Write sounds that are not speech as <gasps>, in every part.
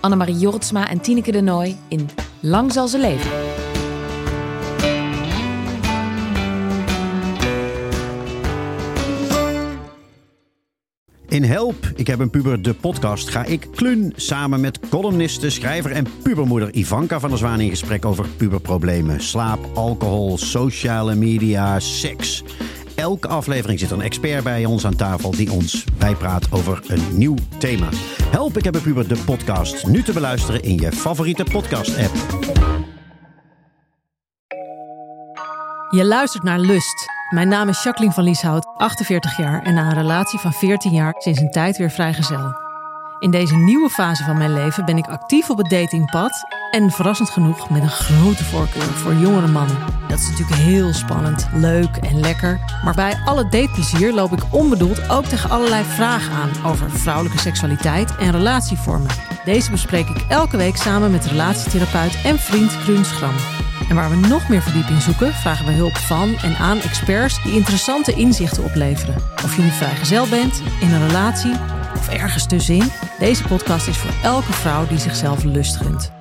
Annemarie Jortsma en Tineke de Nooi in Lang zal ze leven. In Help, ik heb een puber, de podcast, ga ik Klun samen met columniste, schrijver en pubermoeder Ivanka van der Zwaan in gesprek over puberproblemen. Slaap, alcohol, sociale media, seks. Elke aflevering zit een expert bij ons aan tafel die ons bijpraat over een nieuw thema. Help, ik heb een puber, de podcast. Nu te beluisteren in je favoriete podcast-app. Je luistert naar Lust. Mijn naam is Jacqueline van Lieshout, 48 jaar en na een relatie van 14 jaar sinds een tijd weer vrijgezel. In deze nieuwe fase van mijn leven ben ik actief op het datingpad en verrassend genoeg met een grote voorkeur voor jongere mannen. Dat is natuurlijk heel spannend, leuk en lekker. Maar bij alle dateplezier loop ik onbedoeld ook tegen allerlei vragen aan over vrouwelijke seksualiteit en relatievormen. Deze bespreek ik elke week samen met relatietherapeut en vriend Kruun Schram. En waar we nog meer verdieping zoeken, vragen we hulp van en aan experts die interessante inzichten opleveren. Of je nu vrijgezel bent, in een relatie of ergens tussenin, deze podcast is voor elke vrouw die zichzelf lust gunt.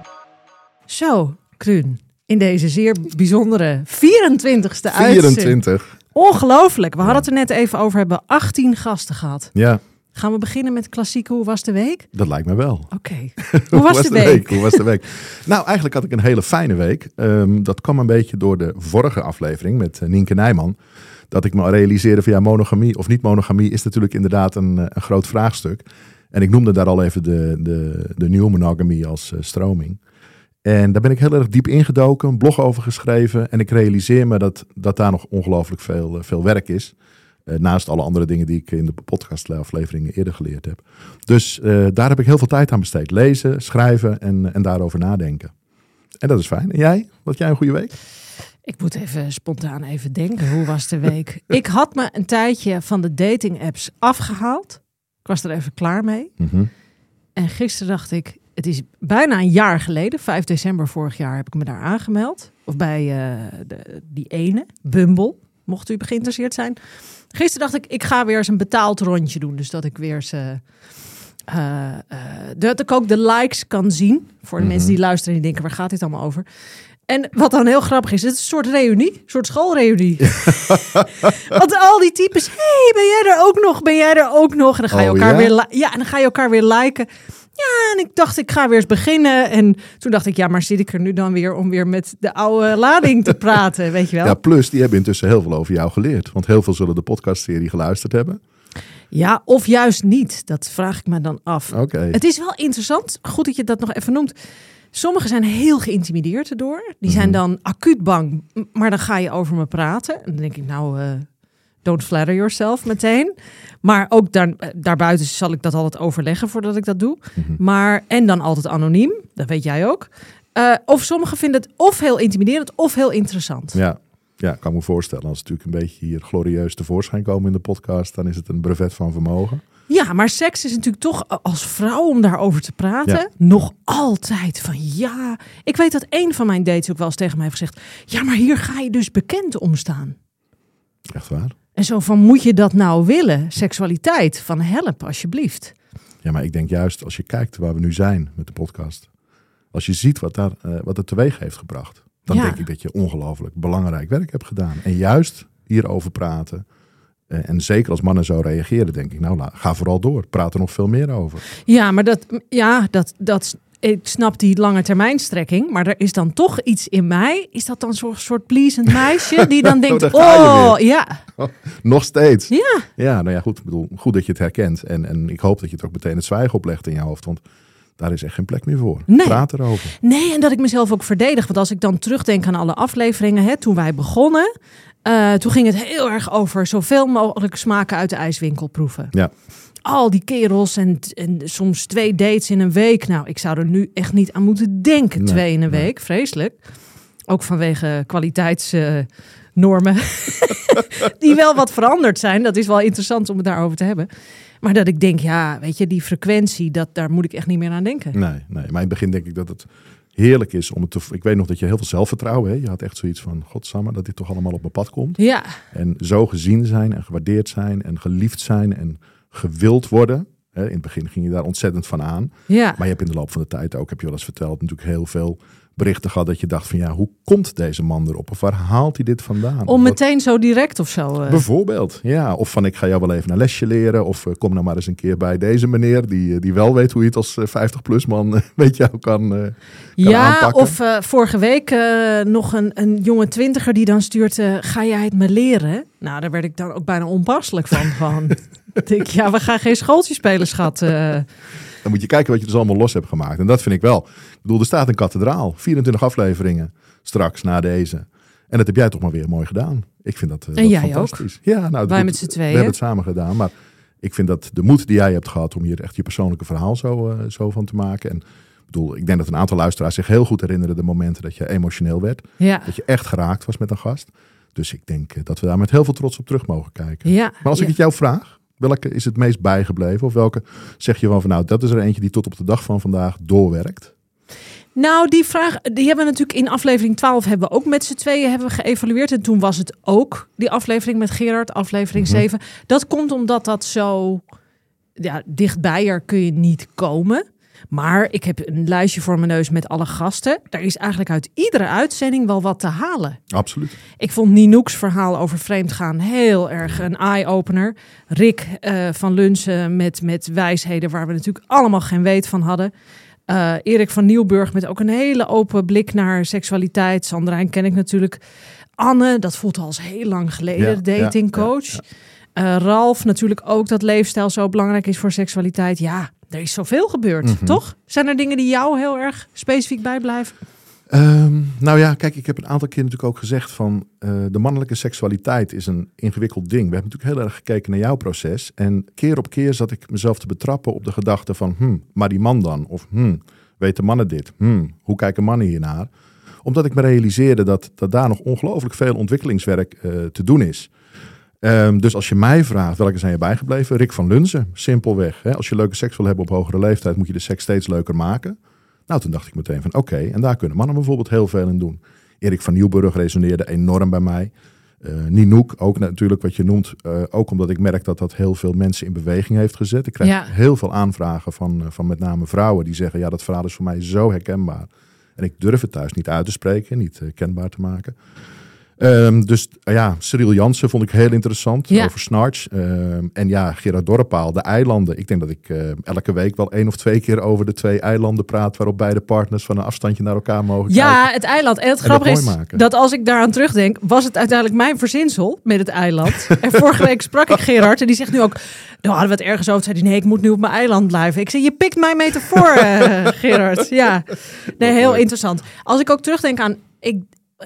Zo, Kruun, in deze zeer bijzondere 24ste uitzending. 24. Ongelooflijk. We hadden het er net even over, hebben 18 gasten gehad. Ja, Gaan we beginnen met klassieke Hoe was de week? dat lijkt me wel. Oké. <laughs> Hoe was de week? Hoe was de week? Nou, eigenlijk had ik een hele fijne week. Ehm, dat kwam een beetje door de vorige aflevering met eh, Nienke Nijman. Dat ik me realiseerde van ja, monogamie of niet monogamie is natuurlijk inderdaad een, eh, een groot vraagstuk. En ik noemde daar al even de, de, de monogamie als eh, stroming. En daar ben ik heel erg diep ingedoken, een blog over geschreven. En ik realiseer me dat, dat daar nog ongelooflijk veel, eh, veel werk is. Eh, naast alle andere dingen die ik in de podcastafleveringen eerder geleerd heb. Dus daar heb ik heel veel tijd aan besteed. Lezen, schrijven en, en daarover nadenken. En dat is fijn. En jij? Wat jij een goede week? Ik moet even spontaan even denken. Hoe was de week? ik had me een tijdje van de dating apps afgehaald. Ik was er even klaar mee. Mhm. En gisteren dacht ik, het is bijna een jaar geleden, 5 december vorig jaar, heb ik me daar aangemeld. Of bij eh, de, die ene, Bumble, mocht u geïnteresseerd zijn. Gisteren dacht ik, ik ga weer eens een betaald rondje doen. Dus dat ik weer eens... eh, eh, eh, dat ik ook de likes kan zien. Voor de Mhm. mensen die luisteren en die denken, waar gaat dit allemaal over? En wat dan heel grappig is, het is een soort reunie, een soort schoolreunie. <laughs> Want al die types, hey, ben jij er ook nog? Ben jij er ook nog? En dan ga je Oh, elkaar ja? weer, ja, en dan ga je elkaar weer liken. Ja, en ik dacht, ik ga weer eens beginnen. En toen dacht ik, ja, maar zit ik er nu dan weer om weer met de oude lading te praten, weet je wel? Ja, plus die hebben intussen heel veel over jou geleerd. Want heel veel zullen de podcastserie geluisterd hebben. Ja, of juist niet. Dat vraag ik me dan af. Oké. Het is wel interessant, goed dat je dat nog even noemt. Sommigen zijn heel geïntimideerd erdoor. Die zijn Mhm. dan acuut bang, maar dan ga je over me praten. En dan denk ik, nou, eh, don't flatter yourself meteen. Maar ook daar, eh, daarbuiten zal ik dat altijd overleggen voordat ik dat doe. Mhm. Maar, en dan altijd anoniem, dat weet jij ook. Eh, of sommigen vinden het of heel intimiderend of heel interessant. Ja. ja, kan me voorstellen. Als het natuurlijk een beetje hier glorieus tevoorschijn komen in de podcast, dan is het een brevet van vermogen. Ja, maar seks is natuurlijk toch als vrouw om daarover te praten. Ja. Nog altijd van ja. Ik weet dat een van mijn dates ook wel eens tegen mij heeft gezegd. Ja, maar hier ga je dus bekend om staan. Echt waar? En zo van moet je dat nou willen? Seksualiteit van help alsjeblieft. Ja, maar ik denk juist als je kijkt waar we nu zijn met de podcast. Als je ziet wat, daar, eh, wat het teweeg heeft gebracht. Dan Ja. denk ik dat je ongelooflijk belangrijk werk hebt gedaan. En juist hierover praten. Eh, en zeker als mannen zo reageren, denk ik, nou ga vooral door. Praat er nog veel meer over. Ja, maar dat ja, dat dat ik snap die lange termijnstrekking, maar er is dan toch iets in mij. Is dat dan zo'n soort pleasend meisje <laughs> die dan denkt: ga je "Oh, weer." ja. <laughs> Nog steeds. Ja. Ja, nou ja, goed. Ik bedoel, goed dat je het herkent. En, en ik hoop dat je het ook meteen het zwijgen oplegt in je hoofd. Want daar is echt geen plek meer voor. Nee. Praat erover. Nee, en dat ik mezelf ook verdedig. Want als ik dan terugdenk aan alle afleveringen, hè, toen wij begonnen, eh, toen ging het heel erg over zoveel mogelijk smaken uit de ijswinkel proeven. Ja. al die kerels en, en soms twee dates in een week. Nou, ik zou er nu echt niet aan moeten denken. Nee, twee in een nee. week, vreselijk. Ook vanwege kwaliteitsnormen. <laughs> die wel wat veranderd zijn. Dat is wel interessant om het daarover te hebben. Maar dat ik denk, ja, weet je, die frequentie, dat, daar moet ik echt niet meer aan denken. Nee, nee, maar in het begin denk ik dat het heerlijk is om het te... Ik weet nog dat je heel veel zelfvertrouwen hebt. Je had echt zoiets van, godsamme, dat dit toch allemaal op mijn pad komt. Ja, En zo gezien zijn en gewaardeerd zijn en geliefd zijn en gewild worden. Hè, in het begin ging je daar ontzettend van aan. ja. Maar je hebt in de loop van de tijd ook, heb je wel eens verteld, natuurlijk heel veel berichten gehad dat je dacht van ja, hoe komt deze man erop? Of waar haalt hij dit vandaan? Om meteen zo direct of zo. eh. Bijvoorbeeld, ja. Of van ik ga jou wel even een lesje leren. Of eh, kom nou maar eens een keer bij deze meneer die, eh, die wel weet hoe je het als 50-plus man <laughs> weet jou kan, kan Ja, aanpakken. of vorige week nog een, een jonge twintiger die dan stuurt, ga jij het me leren? Nou, daar werd ik dan ook bijna onpasselijk van. Gewoon, <laughs> Ik denk, ja, we gaan geen schooltje spelen, schat. Dan moet je kijken wat je dus allemaal los hebt gemaakt. En dat vind ik wel. Ik bedoel, er staat een kathedraal. 24 afleveringen straks na deze. En dat heb jij toch maar weer mooi gedaan. Ik vind dat, eh, En dat jij fantastisch. Ja, nou, Wij met z'n We tweeën. hebben het samen gedaan. Maar ik vind dat de moed die jij hebt gehad om hier echt je persoonlijke verhaal zo, eh, zo van te maken. En ik bedoel, ik denk dat een aantal luisteraars zich heel goed herinneren de momenten dat je emotioneel werd. ja. Dat je echt geraakt was met een gast. Dus ik denk eh, dat we daar met heel veel trots op terug mogen kijken. ja. Maar als ik het jou vraag, welke is het meest bijgebleven? Of welke zeg je van, van nou, dat is er eentje die tot op de dag van vandaag doorwerkt? Nou, die vraag, die hebben we natuurlijk in aflevering 12 hebben we ook met z'n tweeën hebben we geëvalueerd. En toen was het ook die aflevering met Gerard, aflevering Mhm. 7. Dat komt omdat dat zo ja, dichtbij er kun je niet komen. Maar ik heb een lijstje voor mijn neus met alle gasten. Daar is eigenlijk uit iedere uitzending wel wat te halen. Absoluut. Ik vond Ninoek's verhaal over vreemdgaan heel erg een eye-opener. Rick eh, van Lunsen met, met wijsheden waar we natuurlijk allemaal geen weet van hadden. Eh, Erik van Nieuwburg met ook een hele open blik naar seksualiteit. Sandrijn ken ik natuurlijk. Anne, dat voelt al als heel lang geleden, Ja, datingcoach. ja, Eh, Ralf, natuurlijk ook dat leefstijl zo belangrijk is voor seksualiteit. Ja, er is zoveel gebeurd, Mhm. toch? Zijn er dingen die jou heel erg specifiek bijblijven? Ehm, nou ja, kijk, ik heb een aantal keer natuurlijk ook gezegd van eh, de mannelijke seksualiteit is een ingewikkeld ding. We hebben natuurlijk heel erg gekeken naar jouw proces. En keer op keer zat ik mezelf te betrappen op de gedachte van, hm, maar die man dan? Of hm, weten mannen dit? Hm, hoe kijken mannen hiernaar? Omdat ik me realiseerde dat, dat daar nog ongelooflijk veel ontwikkelingswerk eh, te doen is. Ehm, dus als je mij vraagt, welke zijn je bijgebleven? Rick van Lunzen, simpelweg. Hè? Als je leuke seks wil hebben op hogere leeftijd, moet je de seks steeds leuker maken. Nou, toen dacht ik meteen van oké, en daar kunnen mannen bijvoorbeeld heel veel in doen. Erik van Nieuwburg resoneerde enorm bij mij. Eh Ninoek, ook natuurlijk wat je noemt. eh, ook omdat ik merk dat dat heel veel mensen in beweging heeft gezet. Ik krijg Ja. heel veel aanvragen van, eh, van met name vrouwen die zeggen... ja, dat verhaal is voor mij zo herkenbaar. En ik durf het thuis niet uit te spreken, niet eh, kenbaar te maken. Ehm, dus eh, ja, Cyril Jansen vond ik heel interessant Ja. over Snarch. Ehm, en ja, Gerard Dorrepaal, de eilanden. Ik denk dat ik eh, elke week wel één of twee keer over de twee eilanden praat... waarop beide partners van een afstandje naar elkaar mogen Ja, kijken. het eiland. En het grappige is maken. dat als ik daaraan terugdenk, was het uiteindelijk mijn verzinsel met het eiland. <laughs> en vorige week sprak ik Gerard en die zegt nu ook, nou hadden we het ergens over, zei hij, nee, ik moet nu op mijn eiland blijven. Ik zei, je pikt mijn metafoor, eh, Gerard. Ja, nee, heel interessant. Als ik ook terugdenk aan, ik,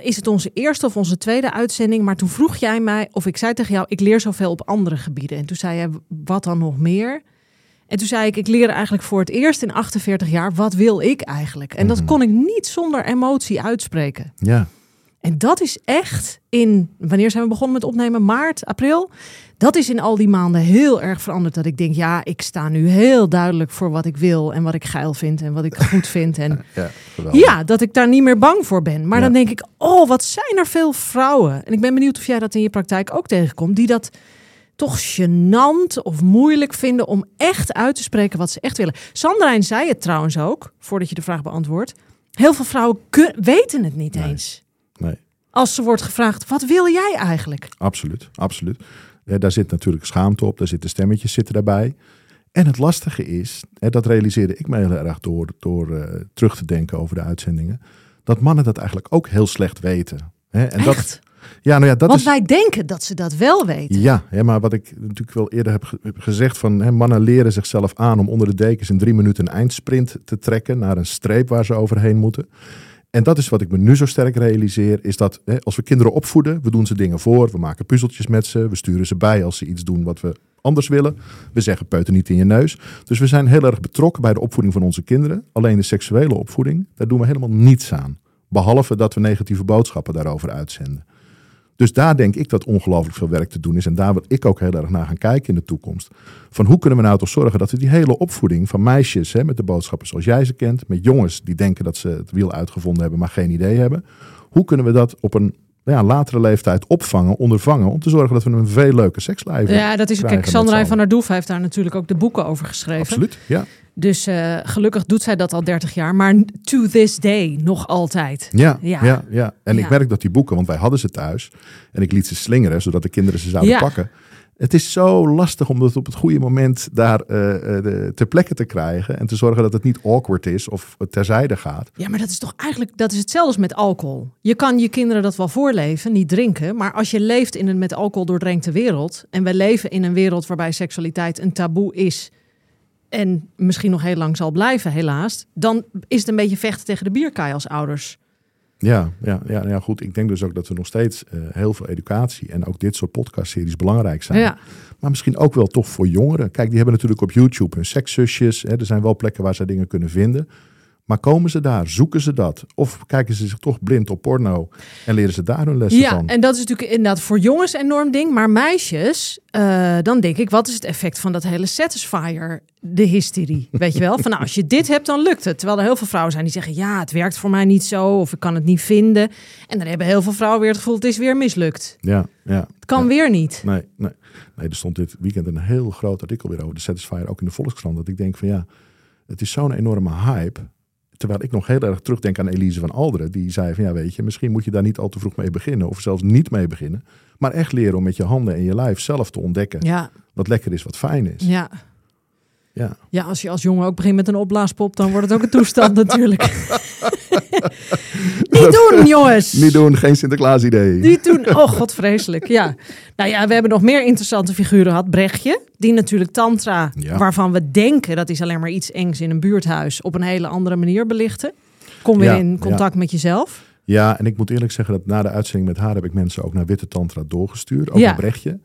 is het onze eerste of onze tweede uitzending, maar toen vroeg jij mij, of ik zei tegen jou, ik leer zoveel op andere gebieden. En toen zei je, wat dan nog meer? En toen zei ik, ik leer eigenlijk voor het eerst in 48 jaar, wat wil ik eigenlijk? En dat Mhm. kon ik niet zonder emotie uitspreken. Ja, En dat is echt in, wanneer zijn we begonnen met opnemen? Maart, april? Dat is in al die maanden heel erg veranderd. Dat ik denk, ja, ik sta nu heel duidelijk voor wat ik wil en wat ik geil vind en wat ik <laughs> goed vind. En ja, ja, dat ik daar niet meer bang voor ben. Maar Ja. dan denk ik, oh, wat zijn er veel vrouwen. En ik ben benieuwd of jij dat in je praktijk ook tegenkomt, die dat toch gênant of moeilijk vinden om echt uit te spreken wat ze echt willen. Sandrijn zei het trouwens ook, voordat je de vraag beantwoordt. Heel veel vrouwen weten het niet Nee. eens. Als ze wordt gevraagd, wat wil jij eigenlijk? Absoluut, absoluut. Ja, daar zit natuurlijk schaamte op, daar zitten stemmetjes zitten daarbij. En het lastige is, hè, dat realiseerde ik me heel erg door, door eh, terug te denken over de uitzendingen, dat mannen dat eigenlijk ook heel slecht weten. Hè? En dat, Echt? ja, nou ja, dat Want is. wij denken dat ze dat wel weten. Ja, hè, maar wat ik natuurlijk wel eerder heb ge- heb gezegd van hè, mannen leren zichzelf aan om onder de dekens in drie minuten een eindsprint te trekken naar een streep waar ze overheen moeten. En dat is wat ik me nu zo sterk realiseer, is dat hè, als we kinderen opvoeden, we doen ze dingen voor, we maken puzzeltjes met ze, we sturen ze bij als ze iets doen wat we anders willen. We zeggen peuter niet in je neus. Dus we zijn heel erg betrokken bij de opvoeding van onze kinderen. Alleen de seksuele opvoeding, daar doen we helemaal niets aan. Behalve dat we negatieve boodschappen daarover uitzenden. Dus daar denk ik dat ongelooflijk veel werk te doen is. En daar wil ik ook heel erg naar gaan kijken in de toekomst. Van hoe kunnen we nou toch zorgen dat we die hele opvoeding van meisjes hè, met de boodschappen zoals jij ze kent, met jongens die denken dat ze het wiel uitgevonden hebben, maar geen idee hebben. Hoe kunnen we dat op een ja, latere leeftijd opvangen, ondervangen, om te zorgen dat we een veel leuker seksleven Ja, dat is kijk. Sandra van der Doef heeft daar natuurlijk ook de boeken over geschreven. Absoluut, ja. Dus eh, gelukkig doet zij dat al 30 jaar. Maar to this day nog altijd. Ja, Ja. ja. ja, En Ja. ik merk dat die boeken, want wij hadden ze thuis en ik liet ze slingeren zodat de kinderen ze zouden Ja. pakken. Het is zo lastig om dat op het goede moment daar eh, de, ter plekke te krijgen en te zorgen dat het niet awkward is of terzijde gaat. Ja, maar dat is toch eigenlijk dat is hetzelfde als met alcohol. Je kan je kinderen dat wel voorleven, niet drinken. Maar als je leeft in een met alcohol doordrenkte wereld. En we leven in een wereld waarbij seksualiteit een taboe is. En misschien nog heel lang zal blijven, helaas. Dan is het een beetje vechten tegen de bierkaai als ouders. Ja, ja, ja, ja, goed. Ik denk dus ook dat we nog steeds eh, heel veel educatie en ook dit soort podcastseries belangrijk zijn. Ja. Maar misschien ook wel toch voor jongeren. Kijk, die hebben natuurlijk op YouTube hun sekszusjes. Hè. Er zijn wel plekken waar ze dingen kunnen vinden. Maar komen ze daar? Zoeken ze dat? Of kijken ze zich toch blind op porno en leren ze daar hun lessen Ja, van? en dat is natuurlijk inderdaad voor jongens een enorm ding. Maar meisjes, eh, dan denk ik, wat is het effect van dat hele Satisfyer, de hysterie? <laughs> Weet je wel? Van nou, als je dit hebt, dan lukt het. Terwijl er heel veel vrouwen zijn die zeggen, ja, het werkt voor mij niet zo. Of ik kan het niet vinden. En dan hebben heel veel vrouwen weer het gevoel, het is weer mislukt. Ja, ja. Het kan Ja. weer niet. Nee, nee. nee, er stond dit weekend een heel groot artikel weer over de Satisfyer, ook in de Volkskrant. Dat ik denk van ja, het is zo'n enorme hype. Terwijl ik nog heel erg terugdenk aan Elise van Alderen. Die zei van ja, weet je, misschien moet je daar niet al te vroeg mee beginnen. Of zelfs niet mee beginnen. Maar echt leren om met je handen en je lijf zelf te ontdekken. Ja, Wat lekker is, wat fijn is. ja. Ja. Ja, als je als jongen ook begint met een opblaaspop, dan wordt het ook een toestand <laughs> natuurlijk. <laughs> niet doen, jongens! Niet doen, geen Sinterklaas idee. Niet doen. Oh, god, vreselijk. Ja. Nou ja, we hebben nog meer interessante figuren gehad. Brechtje, die natuurlijk tantra, Ja. waarvan we denken dat is alleen maar iets engs in een buurthuis, op een hele andere manier belichten. Kom weer Ja, in contact met jezelf. Ja, en ik moet eerlijk zeggen dat na de uitzending met haar heb ik mensen ook naar Witte Tantra doorgestuurd. Ook een Brechtje.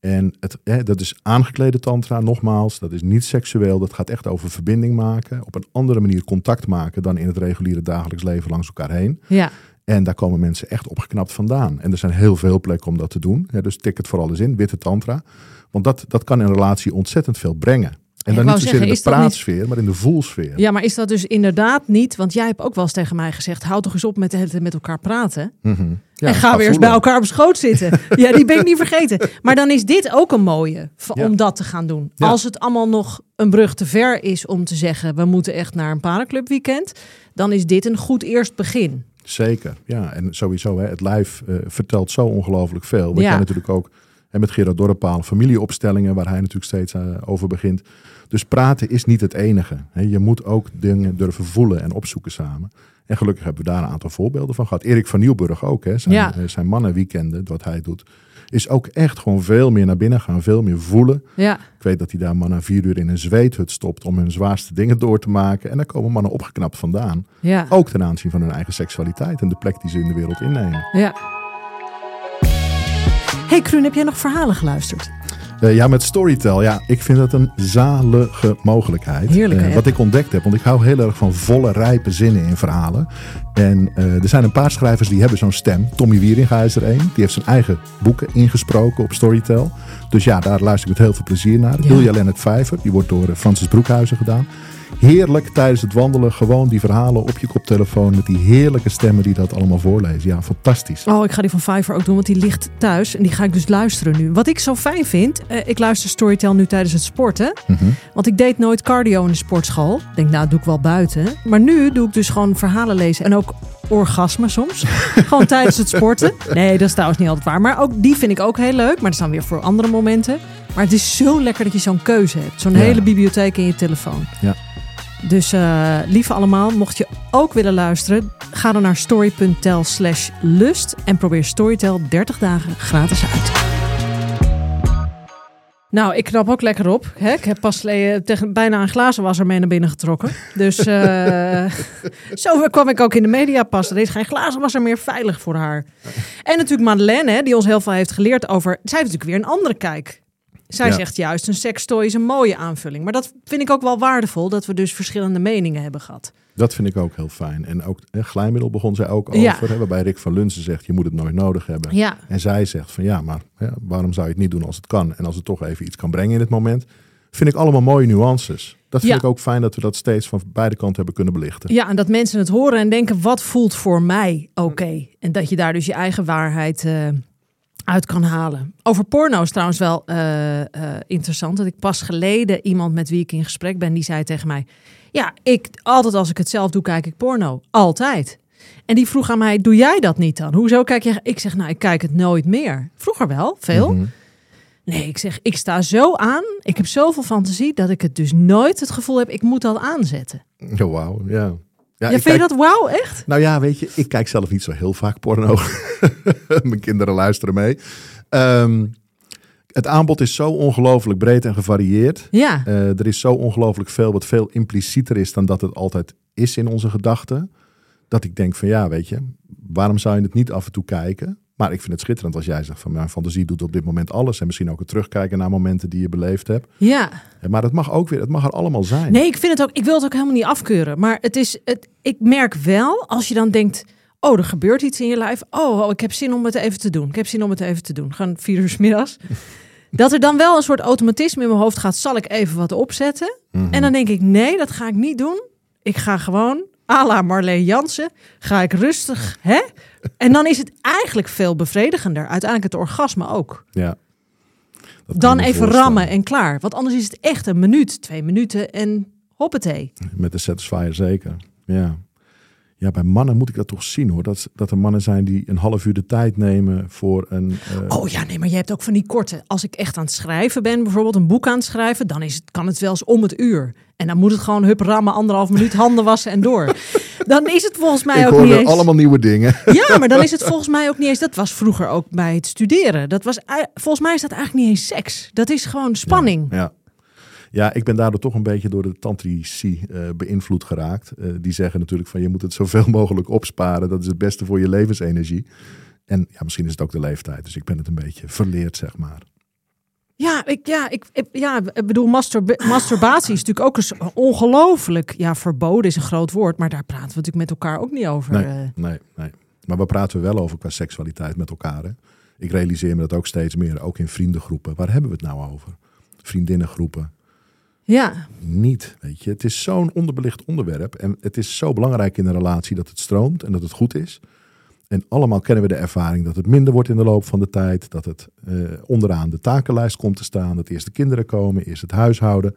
En het, hè, dat is aangeklede tantra, nogmaals. Dat is niet seksueel. Dat gaat echt over verbinding maken. Op een andere manier contact maken dan in het reguliere dagelijks leven langs elkaar heen. Ja. En daar komen mensen echt opgeknapt vandaan. En er zijn heel veel plekken om dat te doen. Hè, dus tik het vooral eens in, Witte Tantra. Want dat, dat kan in een relatie ontzettend veel brengen. En dan niet zozeer zeggen, in de niet- praatsfeer, maar in de voelsfeer. ja, maar is dat dus inderdaad niet, want jij hebt ook wel eens tegen mij gezegd, hou toch eens op met, met elkaar praten. Mhm. Ja, en ga weer eens bij elkaar op schoot zitten. <laughs> ja, die ben ik niet vergeten. Maar dan is dit ook een mooie Ja. om dat te gaan doen. Ja. Als het allemaal nog een brug te ver is om te zeggen, we moeten echt naar een parenclub weekend, dan is dit een goed eerst begin. Zeker, ja. En sowieso, hè, het lijf eh, vertelt zo ongelooflijk veel. Wat Ja. jij natuurlijk ook hè, met Gerard Dorrepaal, familieopstellingen, waar hij natuurlijk steeds eh, over begint. Dus praten is niet het enige. Je moet ook dingen durven voelen en opzoeken samen. En gelukkig hebben we daar een aantal voorbeelden van gehad. Erik van Nieuwburg ook, hè, zijn, Ja. eh, zijn mannenweekenden, wat hij doet. Is ook echt gewoon veel meer naar binnen gaan, veel meer voelen. Ja, Ik weet dat hij daar mannen vier uur in een zweethut stopt om hun zwaarste dingen door te maken. En daar komen mannen opgeknapt vandaan. ja, Ook ten aanzien van hun eigen seksualiteit en de plek die ze in de wereld innemen. ja. Hey Kruun, heb jij nog verhalen geluisterd? Eh, ja, met Storytel. Ja, ik vind dat een zalige mogelijkheid. Heerlijke Eh, wat ik ontdekt heb, want ik hou heel erg van volle, rijpe zinnen in verhalen. En eh, er zijn een paar schrijvers die hebben zo'n stem. Tommy Wieringa is er een. Die heeft zijn eigen boeken ingesproken op Storytel. Dus ja, daar luister ik met heel veel plezier naar. Ja. Ilja Lennart Vijver, die wordt door Francis Broekhuizen gedaan. Heerlijk tijdens het wandelen, gewoon die verhalen op je koptelefoon met die heerlijke stemmen die dat allemaal voorlezen. Ja, fantastisch. Oh, ik ga die van Fiverr ook doen, want die ligt thuis. En die ga ik dus luisteren nu. Wat ik zo fijn vind, eh, ik luister Storytel nu tijdens het sporten. Mhm. Want ik deed nooit cardio in de sportschool. Ik denk, nou, dat doe ik wel buiten. Maar nu doe ik dus gewoon verhalen lezen. En ook orgasme soms. <laughs> gewoon tijdens het sporten. Nee, dat is trouwens niet altijd waar. Maar ook die vind ik ook heel leuk. Maar dat staan weer voor andere momenten. Maar het is zo lekker dat je zo'n keuze hebt. Zo'n Ja. hele bibliotheek in je telefoon. Ja. Dus eh, lieve allemaal, mocht je ook willen luisteren, ga dan naar story.tel slash lust en probeer Storytel 30 dagen gratis uit. Nou, ik knap ook lekker op. Hè? Ik heb pas tegen bijna een glazenwasser mee naar binnen getrokken. Dus eh, <laughs> zo kwam ik ook in de media pas. Er is geen glazenwasser meer veilig voor haar. En natuurlijk Madeleine, hè, die ons heel veel heeft geleerd over... Zij heeft natuurlijk weer een andere kijk. Zij Ja. zegt juist, een sekstooi is een mooie aanvulling. Maar dat vind ik ook wel waardevol, dat we dus verschillende meningen hebben gehad. Dat vind ik ook heel fijn. En ook eh, glijmiddel begon zij ook Ja. over. Hè, waarbij Rick van Lunsen zegt, je moet het nooit nodig hebben. Ja, En zij zegt van ja, maar ja, waarom zou je het niet doen als het kan? En als het toch even iets kan brengen in het moment. Vind ik allemaal mooie nuances. Dat vind Ja. ik ook fijn dat we dat steeds van beide kanten hebben kunnen belichten. ja, en dat mensen het horen en denken, wat voelt voor mij oké? En dat je daar dus je eigen waarheid eh, uit kan halen. Over porno is trouwens wel eh, eh, interessant. Dat ik pas geleden iemand met wie ik in gesprek ben, die zei tegen mij... Ja, ik, altijd als ik het zelf doe, kijk ik porno. Altijd. En die vroeg aan mij, doe jij dat niet dan? Hoezo kijk je? Ik zeg, nou, ik kijk het nooit meer. Vroeger wel, veel. Mhm. Nee, ik zeg, ik sta zo aan. Ik heb zoveel fantasie dat ik het dus nooit het gevoel heb, ik moet dat aanzetten. Ja, wauw. Ja. Ja, Ja, vind je dat wauw, echt? Nou ja, weet je, ik kijk zelf niet zo heel vaak porno. <laughs> Mijn kinderen luisteren mee. Ehm, het aanbod is zo ongelooflijk breed en gevarieerd. Ja, Eh, er is zo ongelooflijk veel wat veel implicieter is dan dat het altijd is in onze gedachten. Dat ik denk van ja, weet je, waarom zou je het niet af en toe kijken? Maar ik vind het schitterend als jij zegt van mijn fantasie doet op dit moment alles. En misschien ook het terugkijken naar momenten die je beleefd hebt. ja. Maar het mag ook weer, het mag er allemaal zijn. Nee, ik vind het ook. Ik wil het ook helemaal niet afkeuren. Maar het is. Het, ik merk wel als je dan denkt. Oh, er gebeurt iets in je lijf. Oh, oh, ik heb zin om het even te doen. Ik heb zin om het even te doen. Gaan vier uur middags. <laughs> Dat er dan wel een soort automatisme in mijn hoofd gaat. Zal ik even wat opzetten? Mhm. En dan denk ik, nee, dat ga ik niet doen. Ik ga gewoon, à la Marleen Jansen, ga ik rustig, hè? En dan is het eigenlijk veel bevredigender. Uiteindelijk het orgasme ook. Ja. Dan even rammen en klaar. Want anders is het echt een minuut, twee minuten en hoppatee. Met de Satisfyer zeker. Ja. Ja, bij mannen moet ik dat toch zien hoor. Dat, dat er mannen zijn die een half uur de tijd nemen voor een. eh, Oh ja, nee, maar je hebt ook van die korte. Als ik echt aan het schrijven ben, bijvoorbeeld een boek aan het schrijven, dan is het, kan het wel eens om het uur. En dan moet het gewoon hup rammen, anderhalf minuut, handen wassen en door. <laughs> Dan is het volgens mij ik ook niet eens... allemaal nieuwe dingen. Ja, maar dan is het volgens mij ook niet eens. Dat was vroeger ook bij het studeren. Dat was, volgens mij is dat eigenlijk niet eens seks. Dat is gewoon spanning. Ja. Ja, ik ben daardoor toch een beetje door de tantrici eh beïnvloed geraakt. Eh, die zeggen natuurlijk van je moet het zoveel <laughs> mogelijk opsparen. Dat is het beste voor je levensenergie. En ja, misschien is het ook de leeftijd. Dus ik ben het een beetje verleerd, zeg maar. Ja, ik, ja, ik, ik- ja, ik bedoel, masturba- masturbatie is natuurlijk ook eens ongelooflijk. Ja, verboden is een groot woord, maar daar praten we natuurlijk met elkaar ook niet over. Nee, eh. nee, nee. Maar waar praten we wel over qua seksualiteit met elkaar? Hè? Ik realiseer me dat ook steeds meer, ook in vriendengroepen. Waar hebben we het nou over? Vriendinnengroepen. Ja, Niet, weet je. Het is zo'n onderbelicht onderwerp. En het is zo belangrijk in een relatie dat het stroomt en dat het goed is. En allemaal kennen we de ervaring dat het minder wordt in de loop van de tijd. Dat het eh, onderaan de takenlijst komt te staan. Dat eerst de kinderen komen, eerst het huishouden.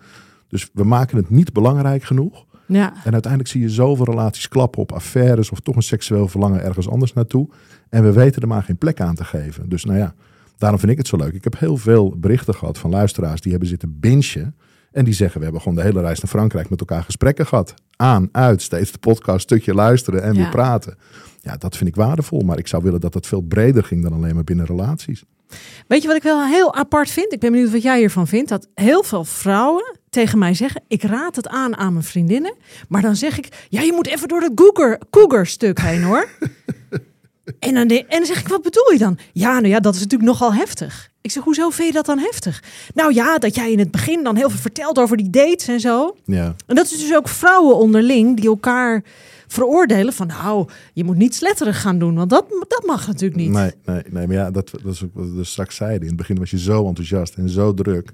Dus we maken het niet belangrijk genoeg. ja. En uiteindelijk zie je zoveel relaties klappen op affaires of toch een seksueel verlangen ergens anders naartoe. En we weten er maar geen plek aan te geven. Dus nou ja, daarom vind ik het zo leuk. Ik heb heel veel berichten gehad van luisteraars die hebben zitten bingen. En die zeggen, we hebben gewoon de hele reis naar Frankrijk met elkaar gesprekken gehad. Aan, uit, steeds de podcast, stukje luisteren en Ja. weer praten. Ja, dat vind ik waardevol. Maar ik zou willen dat het veel breder ging dan alleen maar binnen relaties. Weet je wat ik wel heel apart vind? Ik ben benieuwd wat jij hiervan vindt. Dat heel veel vrouwen tegen mij zeggen: ik raad het aan aan mijn vriendinnen. Maar dan zeg ik: ja, je moet even door dat cougar, cougar stuk heen hoor. <laughs> en, dan, en dan zeg ik: wat bedoel je dan? Ja, nou ja, dat is natuurlijk nogal heftig. Ik zeg: hoezo vind je dat dan heftig? Nou ja, dat jij in het begin dan heel veel vertelt over die dates en zo. Ja, En dat is dus ook vrouwen onderling die elkaar veroordelen van nou, je moet niet sletterig gaan doen, want dat, dat mag natuurlijk niet. Nee, nee, nee, maar ja, dat, dat is ook wat we dus straks zeiden. In het begin was je zo enthousiast en zo druk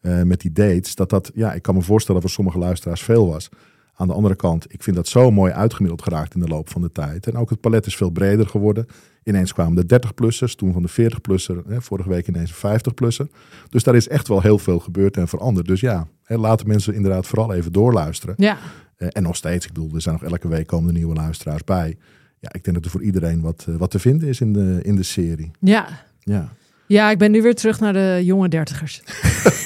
eh, met die dates. Dat dat, ja, ik kan me voorstellen voor sommige luisteraars veel was. Aan de andere kant, ik vind dat zo mooi uitgemiddeld geraakt in de loop van de tijd. En ook het palet is veel breder geworden. Ineens kwamen de 30-plussers, toen van de 40-plusser, hè, vorige week ineens een 50-plusser. Dus daar is echt wel heel veel gebeurd en veranderd. Dus ja, hè, laten mensen inderdaad vooral even doorluisteren. Ja, en nog steeds, ik bedoel, er zijn nog elke week komen er nieuwe luisteraars bij. Ja, ik denk dat er voor iedereen wat, eh, wat te vinden is in de, in de serie. ja. Ja. Ja, ik ben nu weer terug naar de jonge dertigers.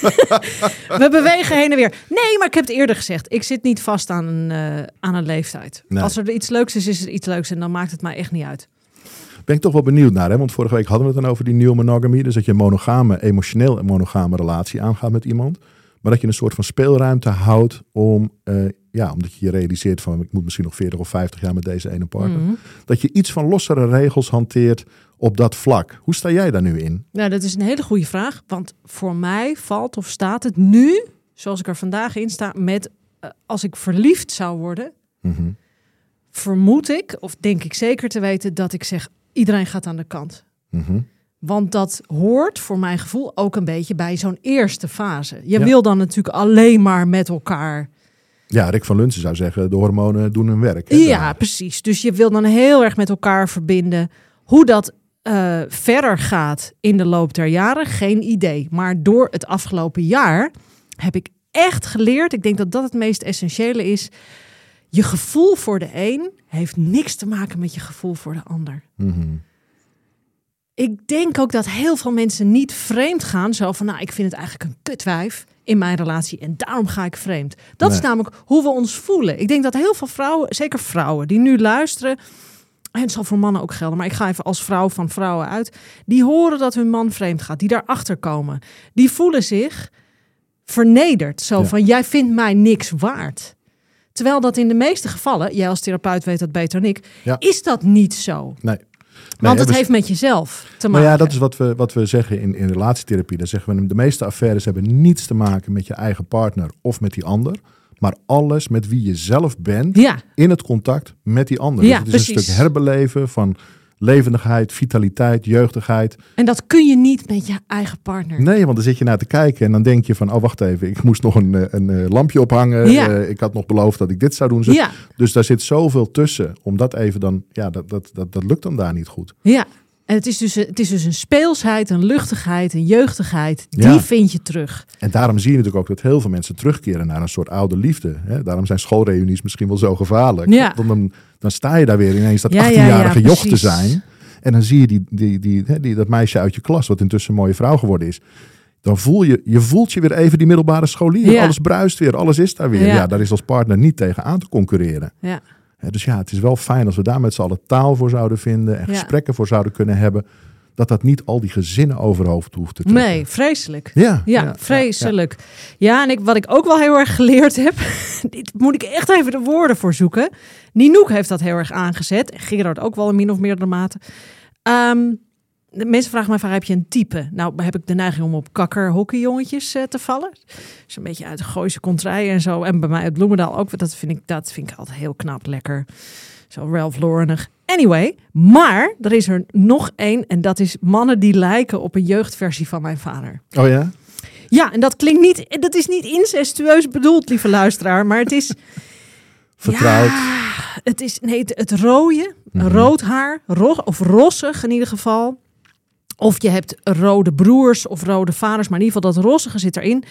<laughs> We bewegen heen en weer. Nee, maar ik heb het eerder gezegd. Ik zit niet vast aan een, eh, aan een leeftijd. Nee. Als er iets leuks is, is er iets leuks. En dan maakt het mij echt niet uit. Ben ik toch wel benieuwd naar, hè? want vorige week hadden we het dan over die nieuwe monogamy. Dus dat je een monogame, emotioneel monogame relatie aangaat met iemand. Maar dat je een soort van speelruimte houdt om eh, ja, omdat je je realiseert van ik moet misschien nog 40 of 50 jaar met deze ene partner. Mhm. Dat je iets van lossere regels hanteert op dat vlak. Hoe sta jij daar nu in? Nou, dat is een hele goede vraag. Want voor mij valt of staat het nu, zoals ik er vandaag in sta, met eh, als ik verliefd zou worden, Mhm. vermoed ik, of denk ik zeker te weten, dat ik zeg: iedereen gaat aan de kant. Mhm. Want dat hoort voor mijn gevoel ook een beetje bij zo'n eerste fase. Je Ja. wil dan natuurlijk alleen maar met elkaar. Ja, Rick van Lunsen zou zeggen, de hormonen doen hun werk. hè, Ja, daar. precies. Dus je wil dan heel erg met elkaar verbinden. Hoe dat eh, verder gaat in de loop der jaren, geen idee. Maar door het afgelopen jaar heb ik echt geleerd. Ik denk dat dat het meest essentiële is. Je gevoel voor de een heeft niks te maken met je gevoel voor de ander. Mhm. Ik denk ook dat heel veel mensen niet vreemd gaan. Zo van, nou, ik vind het eigenlijk een kutwijf in mijn relatie en daarom ga ik vreemd. Dat is namelijk hoe we ons voelen. Ik denk dat heel veel vrouwen, zeker vrouwen, die nu luisteren... en het zal voor mannen ook gelden, maar ik ga even als vrouw van vrouwen uit... die horen dat hun man vreemd gaat, die daarachter komen. Die voelen zich vernederd. Zo Ja. van, jij vindt mij niks waard. Terwijl dat in de meeste gevallen, jij als therapeut weet dat beter dan ik... Ja. is dat niet zo. Nee. Want het we- heeft met jezelf te Maar maken. ja, dat is wat we, wat we zeggen in, in relatietherapie. Dan zeggen we, de meeste affaires hebben niets te maken met je eigen partner of met die ander. Maar alles met wie je zelf bent Ja, in het contact met die ander. Ja, dus het is een stuk herbeleven van levendigheid, vitaliteit, jeugdigheid. en dat kun je niet met je eigen partner. Nee, want dan zit je naar te kijken en dan denk je van, oh wacht even, ik moest nog een, eh, een, eh, lampje ophangen. Ja. Eh, ik had nog beloofd dat ik dit zou doen. Zo- Ja, Dus daar zit zoveel tussen. Om dat even dan, ja, dat, dat, dat, dat lukt dan daar niet goed. ja. En het is, dus, het is dus een speelsheid, een luchtigheid, een jeugdigheid. Die Ja. vind je terug. En daarom zie je natuurlijk ook dat heel veel mensen terugkeren naar een soort oude liefde. Hè? Daarom zijn schoolreunies misschien wel zo gevaarlijk. Ja. Want dan, dan sta je daar weer ineens dat Ja, ja, ja, 18-jarige joch te zijn. En dan zie je die, die, die, hè, die, dat meisje uit je klas, wat intussen een mooie vrouw geworden is. Dan voel je, je voelt je weer even die middelbare scholier. Ja. Alles bruist weer, alles is daar weer. Ja. Ja. daar is als partner niet tegen aan te concurreren. Ja. Dus ja, het is wel fijn als we daar met z'n allen taal voor zouden vinden. En gesprekken voor zouden kunnen hebben. Dat dat niet al die gezinnen overhoofd hoeft te trekken. Nee, vreselijk. Ja, Ja, vreselijk. Ja, en ik, wat ik ook wel heel erg geleerd heb, <laughs> dit moet ik echt even de woorden voor zoeken. Ninoek heeft dat heel erg aangezet. En Gerard ook wel in min of meerdere mate. Ehm, de mensen vragen mij vaak, heb je een type? Nou, heb ik de neiging om op kakker hockeyjongetjes eh, te vallen. Dus een beetje uit de Gooise contraien en zo. En bij mij uit Bloemendaal ook. Dat vind ik, dat vind ik altijd heel knap, lekker. Zo Ralph Laurenig. Anyway, maar er is er nog één. En dat is mannen die lijken op een jeugdversie van mijn vader. Oh ja? Ja, en dat klinkt niet, dat is niet incestueus bedoeld, lieve luisteraar, maar het is, <laughs> Vertrouwd. ja, het is, nee, het, het rode, Mhm. rood haar, ro, of rossig in ieder geval. Of je hebt rode broers of rode vaders, maar in ieder geval dat rossige zit erin.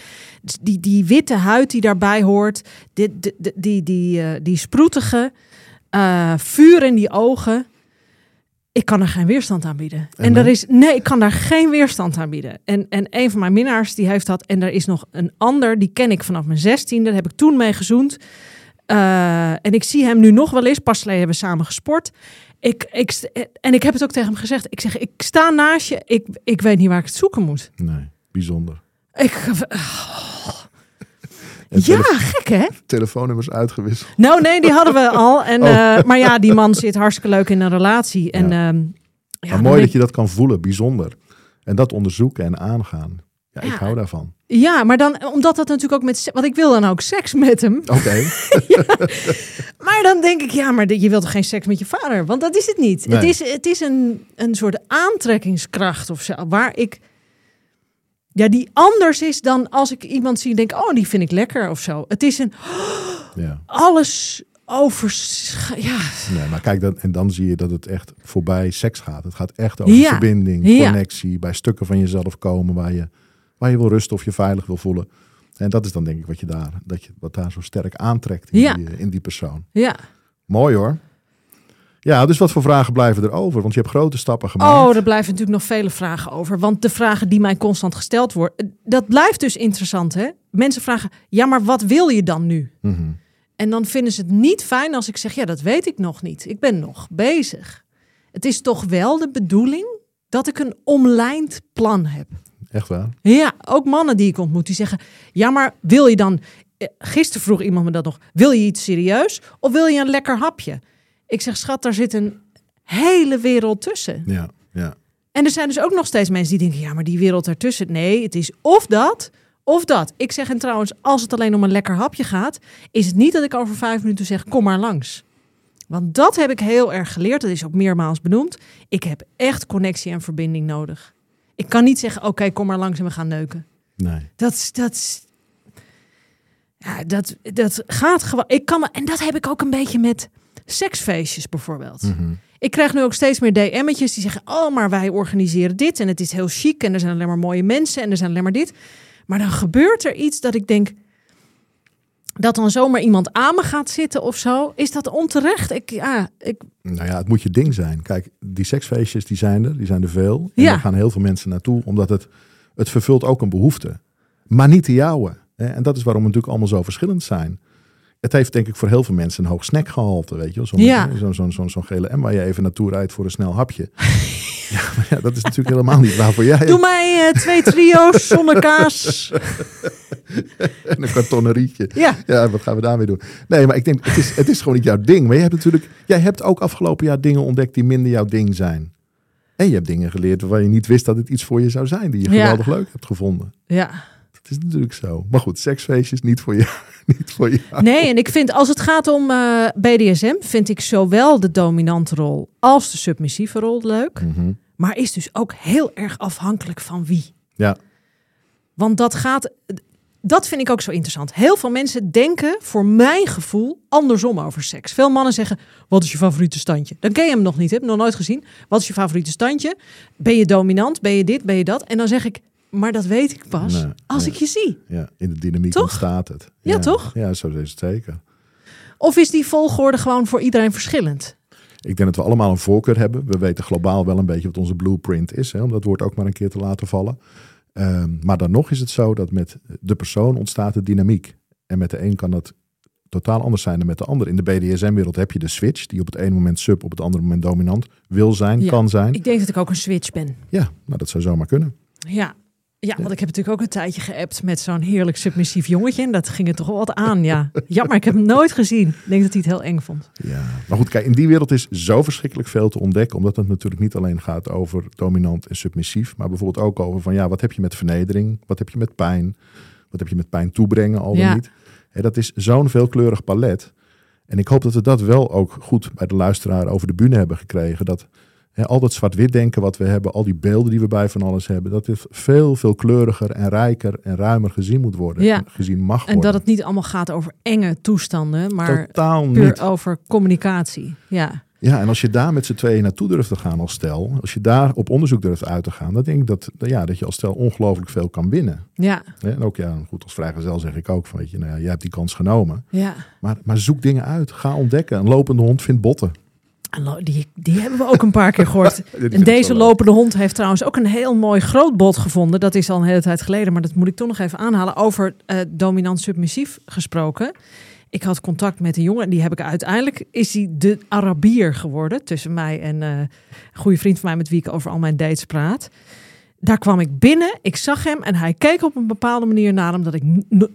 Die, die witte huid die daarbij hoort, die, die, die, die, die, eh, die sproetige, eh, vuur in die ogen. Ik kan er geen weerstand aan bieden. En, En er is, nee, ik kan daar geen weerstand aan bieden. En, en een van mijn minnaars die heeft dat. En er is nog een ander, die ken ik vanaf mijn zestiende. Daar heb ik toen mee gezoend. Eh, en ik zie hem nu nog wel eens. Pas geleden hebben we samen gesport. Ik, ik, en ik heb het ook tegen hem gezegd. Ik zeg, ik sta naast je. Ik, ik weet niet waar ik het zoeken moet. Nee, bijzonder. Ik, ja, gek hè? telefoonnummers uitgewisseld. Nou nee, die hadden we <laughs> al. En, Oh. eh, maar ja, die man zit hartstikke leuk in een relatie. En, Ja. ehm, ja, maar mooi dat je dat kan voelen, bijzonder. En dat onderzoeken en aangaan. Ja, ik Ja. hou daarvan. Ja, maar dan, omdat dat natuurlijk ook met... Want ik wil dan ook seks met hem. Oké. <laughs> Maar dan denk ik, ja, maar je wilt toch geen seks met je vader? Want dat is het niet. Nee. Het is, het is een, een soort aantrekkingskracht of zo. Waar ik... Ja, die anders is dan als ik iemand zie en denk... Oh, die vind ik lekker of zo. Het is een <gasps> ja. alles over... Ja, Nee, maar kijk, dan, en dan zie je dat het echt voorbij seks gaat. Het gaat echt over Ja. verbinding, Ja. connectie, bij stukken van jezelf komen waar je, waar je wil rusten of je veilig wil voelen. En dat is dan denk ik wat je daar, dat je, wat daar zo sterk aantrekt in, die, in die persoon. ja. Mooi hoor. Ja, dus wat voor vragen blijven er over? Want je hebt grote stappen gemaakt. Oh, er blijven natuurlijk nog vele vragen over. Want de vragen die mij constant gesteld worden... Dat blijft dus interessant, hè? Mensen vragen, ja, maar wat wil je dan nu? Mhm. En dan vinden ze het niet fijn als ik zeg, ja, dat weet ik nog niet. Ik ben nog bezig. Het is toch wel de bedoeling dat ik een omlijnd plan heb. Echt waar? Ja, ook mannen die ik ontmoet, die zeggen, ja, maar wil je dan eh, gisteren vroeg iemand me dat nog. Wil je iets serieus of wil je een lekker hapje? Ik zeg, schat, daar zit een hele wereld tussen. Ja, ja. En er zijn dus ook nog steeds mensen die denken, ja, maar die wereld daartussen. Nee, het is of dat, of dat. Ik zeg en trouwens, als het alleen om een lekker hapje gaat, is het niet dat ik over vijf minuten zeg, kom maar langs. Want dat heb ik heel erg geleerd. Dat is ook meermaals benoemd. Ik heb echt connectie en verbinding nodig. Ik kan niet zeggen, oké, kom maar langs en we gaan neuken. Nee. Dat, is- dat, ja, dat, dat gaat gewoon. Ik kan me, en dat heb ik ook een beetje met seksfeestjes bijvoorbeeld. Mhm. Ik krijg nu ook steeds meer DM'tjes die zeggen: Oh, maar wij organiseren dit en het is heel chic en er zijn alleen maar mooie mensen en er zijn alleen maar dit. Maar dan gebeurt er iets dat ik denk dat dan zomaar iemand aan me gaat zitten of zo. Is dat onterecht? Ik, ja, ik, Nou ja, het moet je ding zijn. Kijk, die seksfeestjes die zijn er, die zijn er veel. En Ja. daar gaan heel veel mensen naartoe, omdat het, het vervult ook een behoefte. Maar niet de jouwe. En dat is waarom we natuurlijk allemaal zo verschillend zijn. Het heeft denk ik voor heel veel mensen een hoog snackgehalte, weet je. Zo'n Ja. zo'n zo'n zo'n zo'n gele M waar je even naartoe rijdt voor een snel hapje. <laughs> ja, maar ja, dat is natuurlijk helemaal niet waarvoor jij doe mij eh, twee trio's zonder kaas. <laughs> en een kartonnen rietje. Ja, Ja, wat gaan we daarmee doen? Nee, maar ik denk, het is, het is gewoon niet jouw ding. Maar je hebt natuurlijk, jij hebt ook afgelopen jaar dingen ontdekt die minder jouw ding zijn. En je hebt dingen geleerd waarvan je niet wist dat het iets voor je zou zijn, die je Ja. geweldig leuk hebt gevonden. ja. Dat is natuurlijk zo. Maar goed, seksfeestjes niet voor je. <laughs> Niet voor je. Nee, en ik vind als het gaat om eh, BDSM, vind ik zowel de dominante rol als de submissieve rol leuk. Mhm. Maar is dus ook heel erg afhankelijk van wie. Ja, Want dat gaat. Dat vind ik ook zo interessant. Heel veel mensen denken, voor mijn gevoel, andersom over seks. Veel mannen zeggen: Wat is je favoriete standje? Dan ken je hem nog niet, heb hem nog nooit gezien. Wat is je favoriete standje? Ben je dominant? Ben je dit? Ben je dat? En dan zeg ik: Maar dat weet ik pas Nee, als ik je zie. ja, in de dynamiek Toch? ontstaat het. Ja, toch? Ja, zo is het zeker. Of is die volgorde gewoon voor iedereen verschillend? Ik denk dat we allemaal een voorkeur hebben. We weten globaal wel een beetje wat onze blueprint is. Hè, om dat woord ook maar een keer te laten vallen. Ehm, maar dan nog is het zo dat met de persoon ontstaat de dynamiek. En met de een kan dat totaal anders zijn dan met de ander. In de BDSM-wereld heb je de switch, die op het ene moment sub, op het andere moment dominant wil zijn, Ja. kan zijn. Ik denk dat ik ook een switch ben. Ja, nou dat zou zomaar kunnen. Ja. Ja, want ik heb natuurlijk ook een tijdje geappt met zo'n heerlijk submissief jongetje. En dat ging er toch wel wat aan, ja. Jammer, ik heb hem nooit gezien. Ik denk dat hij het heel eng vond. Ja, maar goed, kijk, in die wereld is zo verschrikkelijk veel te ontdekken, omdat het natuurlijk niet alleen gaat over dominant en submissief, maar bijvoorbeeld ook over van ja, wat heb je met vernedering, wat heb je met pijn, wat heb je met pijn toebrengen al dan Ja. niet. Hè, dat is zo'n veelkleurig palet. En ik hoop dat we dat wel ook goed bij de luisteraar over de bühne hebben gekregen. Dat al dat zwart-wit denken wat we hebben, al die beelden die we bij van alles hebben, dat dit veel, veel kleuriger en rijker en ruimer gezien moet worden. Ja. en Gezien mag En worden. dat het niet allemaal gaat over enge toestanden, maar Totaal puur niet. over communicatie. Ja. Ja, en als je daar met z'n tweeën naartoe durft te gaan als stel, als je daar op onderzoek durft uit te gaan, dan denk ik dat, ja, dat je als stel ongelooflijk veel kan winnen. Ja, En ook, ja, goed, als vrijgezel zeg ik ook van, weet je, nou ja, jij hebt die kans genomen. ja. Maar, maar zoek dingen uit, ga ontdekken. Een lopende hond vindt botten. En lo- Die, die hebben we ook een paar keer gehoord. <laughs> En deze lopende hond heeft trouwens ook een heel mooi groot bot gevonden. Dat is al een hele tijd geleden, maar dat moet ik toch nog even aanhalen. Over eh, dominant-submissief gesproken. Ik had contact met een jongen en die heb ik uiteindelijk... is hij de Arabier geworden tussen mij en eh, een goede vriend van mij... met wie ik over al mijn dates praat. Daar kwam ik binnen, ik zag hem en hij keek op een bepaalde manier naar hem... dat ik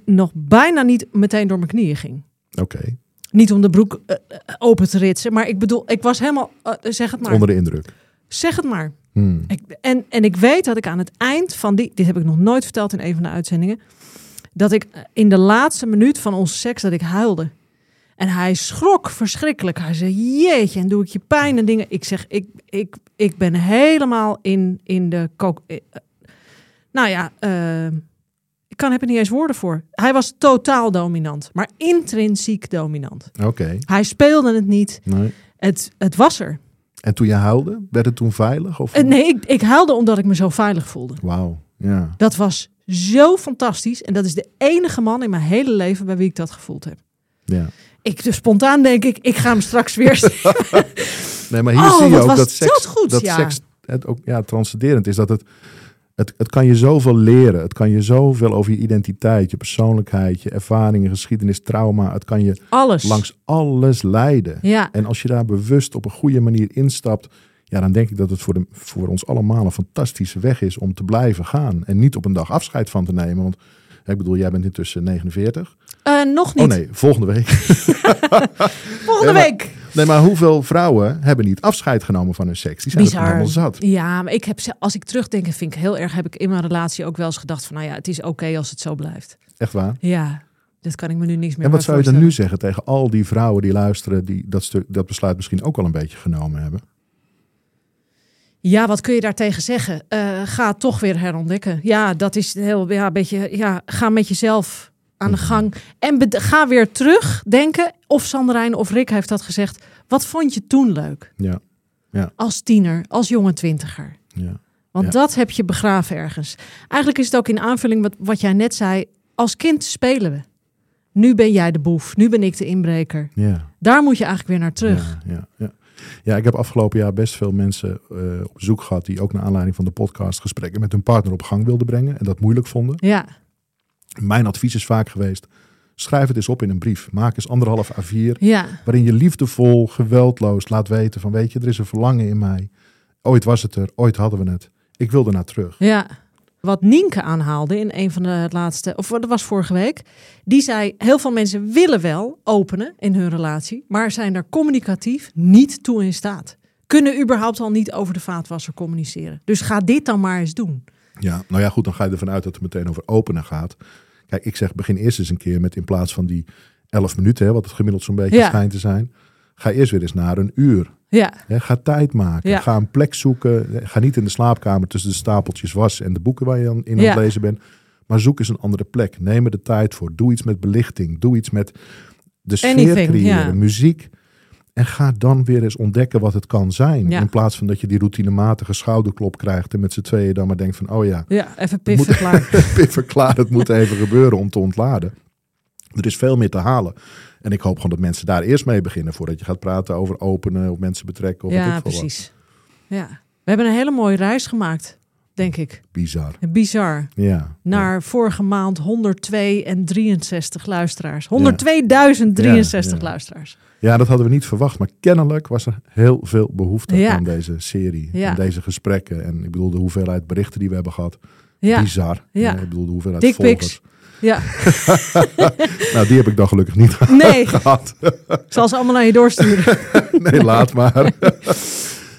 nog bijna niet meteen door mijn knieën ging. Oké, Niet om de broek eh, eh, open te ritsen, maar ik bedoel, ik was helemaal... eh, zeg het maar. onder de indruk. Zeg het maar. Hmm. Ik, en, en ik weet dat ik aan het eind van die, dit heb ik nog nooit verteld in een van de uitzendingen, dat ik in de laatste minuut van onze seks dat ik huilde. En hij schrok verschrikkelijk. Hij zei: Jeetje, en doe ik je pijn en dingen. Ik zeg: Ik, ik, ik ben helemaal in, in de kook. nou ja, kan, heb er niet eens woorden voor. Hij was totaal dominant, maar intrinsiek dominant. Oké, Hij speelde het niet. nee. Het, het was er. En toen je huilde, werd het toen veilig? Of... Eh, nee, ik, ik huilde omdat ik me zo veilig voelde. Wauw, ja. Dat was zo fantastisch. En dat is de enige man in mijn hele leven bij wie ik dat gevoeld heb. ja. Ik, dus spontaan denk ik, ik ga hem straks weer <laughs> Nee, maar hier Oh, zie je ook dat seks, dat goed, dat ja. seks het ook ja, transcenderend is. Dat het, het, het kan je zoveel leren. Het kan je zoveel over je identiteit, je persoonlijkheid, je ervaringen, geschiedenis, trauma. Het kan je alles. langs alles leiden. Ja, En als je daar bewust op een goede manier instapt, ja, dan denk ik dat het voor, de, voor ons allemaal een fantastische weg is om te blijven gaan. En niet op een dag afscheid van te nemen. Want ik bedoel, jij bent intussen 49. Eh, nog niet. Oh nee, volgende week. <laughs> Volgende <laughs> Ja, maar- week. Nee, maar hoeveel vrouwen hebben niet afscheid genomen van hun seks? Die zijn Bizar. helemaal zat. Ja, maar ik heb, als ik terugdenk, en vind ik heel erg, heb ik in mijn relatie ook wel eens gedacht van, nou ja, het is oké als het zo blijft. Echt waar. Ja, dat kan ik me nu niks meer En wat zou je dan nu zeggen tegen al die vrouwen die luisteren, die dat, stuk, dat besluit misschien ook al een beetje genomen hebben? Ja, wat kun je daartegen zeggen? Eh, ga toch weer herontdekken. Ja, dat is heel, ja, een beetje, ja, ga met jezelf aan de Mhm. gang. En ga weer terugdenken, of Sanderijn of Rick heeft dat gezegd. Wat vond je toen leuk? Ja, Als tiener, als jonge twintiger. ja. Want Ja. dat heb je begraven ergens. Eigenlijk is het ook in aanvulling wat, wat jij net zei. Als kind spelen we. Nu ben jij de boef. Nu ben ik de inbreker. ja. Daar moet je eigenlijk weer naar terug. Ja, ja, ja. ja, ik heb afgelopen jaar best veel mensen eh, op bezoek gehad die ook naar aanleiding van de podcast gesprekken met hun partner op gang wilden brengen en dat moeilijk vonden. Ja, Mijn advies is vaak geweest: schrijf het eens op in een brief. Maak eens anderhalf A4 ja, waarin je liefdevol, geweldloos laat weten van weet je, er is een verlangen in mij. Ooit was het er, ooit hadden we het. Ik wil er naar terug. ja. Wat Nienke aanhaalde in een van de laatste, of dat was vorige week. Die zei, heel veel mensen willen wel openen in hun relatie. Maar zijn er communicatief niet toe in staat. Kunnen überhaupt al niet over de vaatwasser communiceren. Dus ga dit dan maar eens doen. Ja, nou ja, goed, dan ga je ervan uit dat het meteen over openen gaat. Kijk, ik zeg begin eerst eens een keer met in plaats van die 11 minuten, hè, wat het gemiddeld zo'n beetje Ja. schijnt te zijn. Ga eerst weer eens naar een uur. Ja, Hè, ga tijd maken. Ja. Ga een plek zoeken. Ga niet in de slaapkamer tussen de stapeltjes was en de boeken waar je aan, in aan het lezen bent. Maar zoek eens een andere plek. Neem er de tijd voor. Doe iets met belichting. Doe iets met de sfeer Anything, creëren. Muziek. En ga dan weer eens ontdekken wat het kan zijn. Ja. In plaats van dat je die routinematige schouderklop krijgt. En met z'n tweeën dan maar denkt van, oh ja, ja even piffen klaar. <laughs> even klaar, het moet even gebeuren om te ontladen. Er is veel meer te halen. En ik hoop gewoon dat mensen daar eerst mee beginnen voordat je gaat praten over openen of mensen betrekken. Of Ja, veel wat. precies. Ja. We hebben een hele mooie reis gemaakt, denk ik. Bizar. Bizar. Ja. Naar vorige maand 102 en 63 luisteraars. 102.063 Ja, ja. luisteraars. Ja, dat hadden we niet verwacht. Maar kennelijk was er heel veel behoefte aan deze serie. Ja. En deze gesprekken. En ik bedoel de hoeveelheid berichten die we hebben gehad. Ja, Bizar. Ja. ik bedoel de hoeveelheid Dick volgers. pics. ja. <laughs> Nou, die heb ik dan gelukkig niet Nee, <laughs> gehad. ik zal ze allemaal naar je doorsturen. <laughs> Nee, laat maar.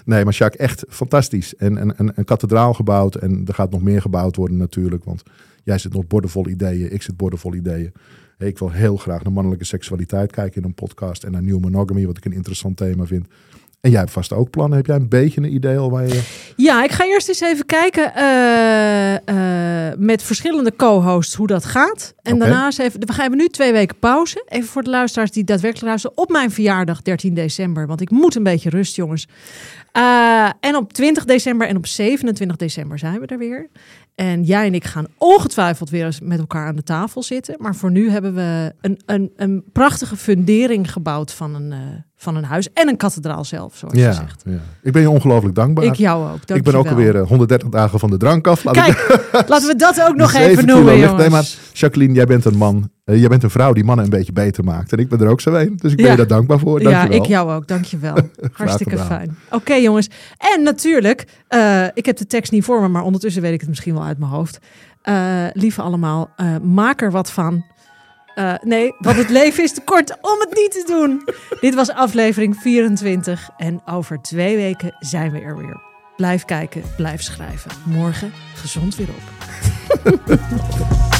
Nee, maar Jacques, echt fantastisch. En, en, en een kathedraal gebouwd. En er gaat nog meer gebouwd worden natuurlijk. Want jij zit nog bordenvol ideeën. Ik zit bordenvol ideeën. Ik wil heel graag naar mannelijke seksualiteit kijken in een podcast. En naar new monogamy, wat ik een interessant thema vind. En jij hebt vast ook plannen. Heb jij een beetje een idee al waar je... Ja, ik ga eerst eens even kijken eh, eh, met verschillende co-hosts hoe dat gaat. En Oké. daarna eens even, we gaan nu twee weken pauze. Even voor de luisteraars die daadwerkelijk luisteren. Op mijn verjaardag 13 december, want ik moet een beetje rust jongens. Eh, en op 20 december en op 27 december zijn we er weer. En jij en ik gaan ongetwijfeld weer eens met elkaar aan de tafel zitten. Maar voor nu hebben we een, een, een prachtige fundering gebouwd van een, van een huis. En een kathedraal zelf, zoals je Ja, zegt. ja. Ik ben je ongelooflijk dankbaar. Ik jou ook. ik ben ook alweer eh, 130 dagen van de drank af. Laat ik Kijk, <laughs> laten we dat ook nog even noemen, jongens. Nee, maar Jacqueline, jij bent een man. eh, jij bent een vrouw die mannen een beetje beter maakt. En ik ben er ook zo een. Dus ik ben Ja. je daar dankbaar voor. ja, Dankjewel. ik jou ook. Dankjewel. <laughs> Hartstikke gedaan. fijn. Oké, jongens. En natuurlijk, eh, ik heb de tekst niet voor me, maar ondertussen weet ik het misschien wel uit mijn hoofd. Eh, lieve allemaal, eh, maak er wat van. Eh, nee, want het leven is te kort om het niet te doen. Dit was aflevering 24 en over twee weken zijn we er weer. Blijf kijken, blijf schrijven. Morgen gezond weer op. <laughs>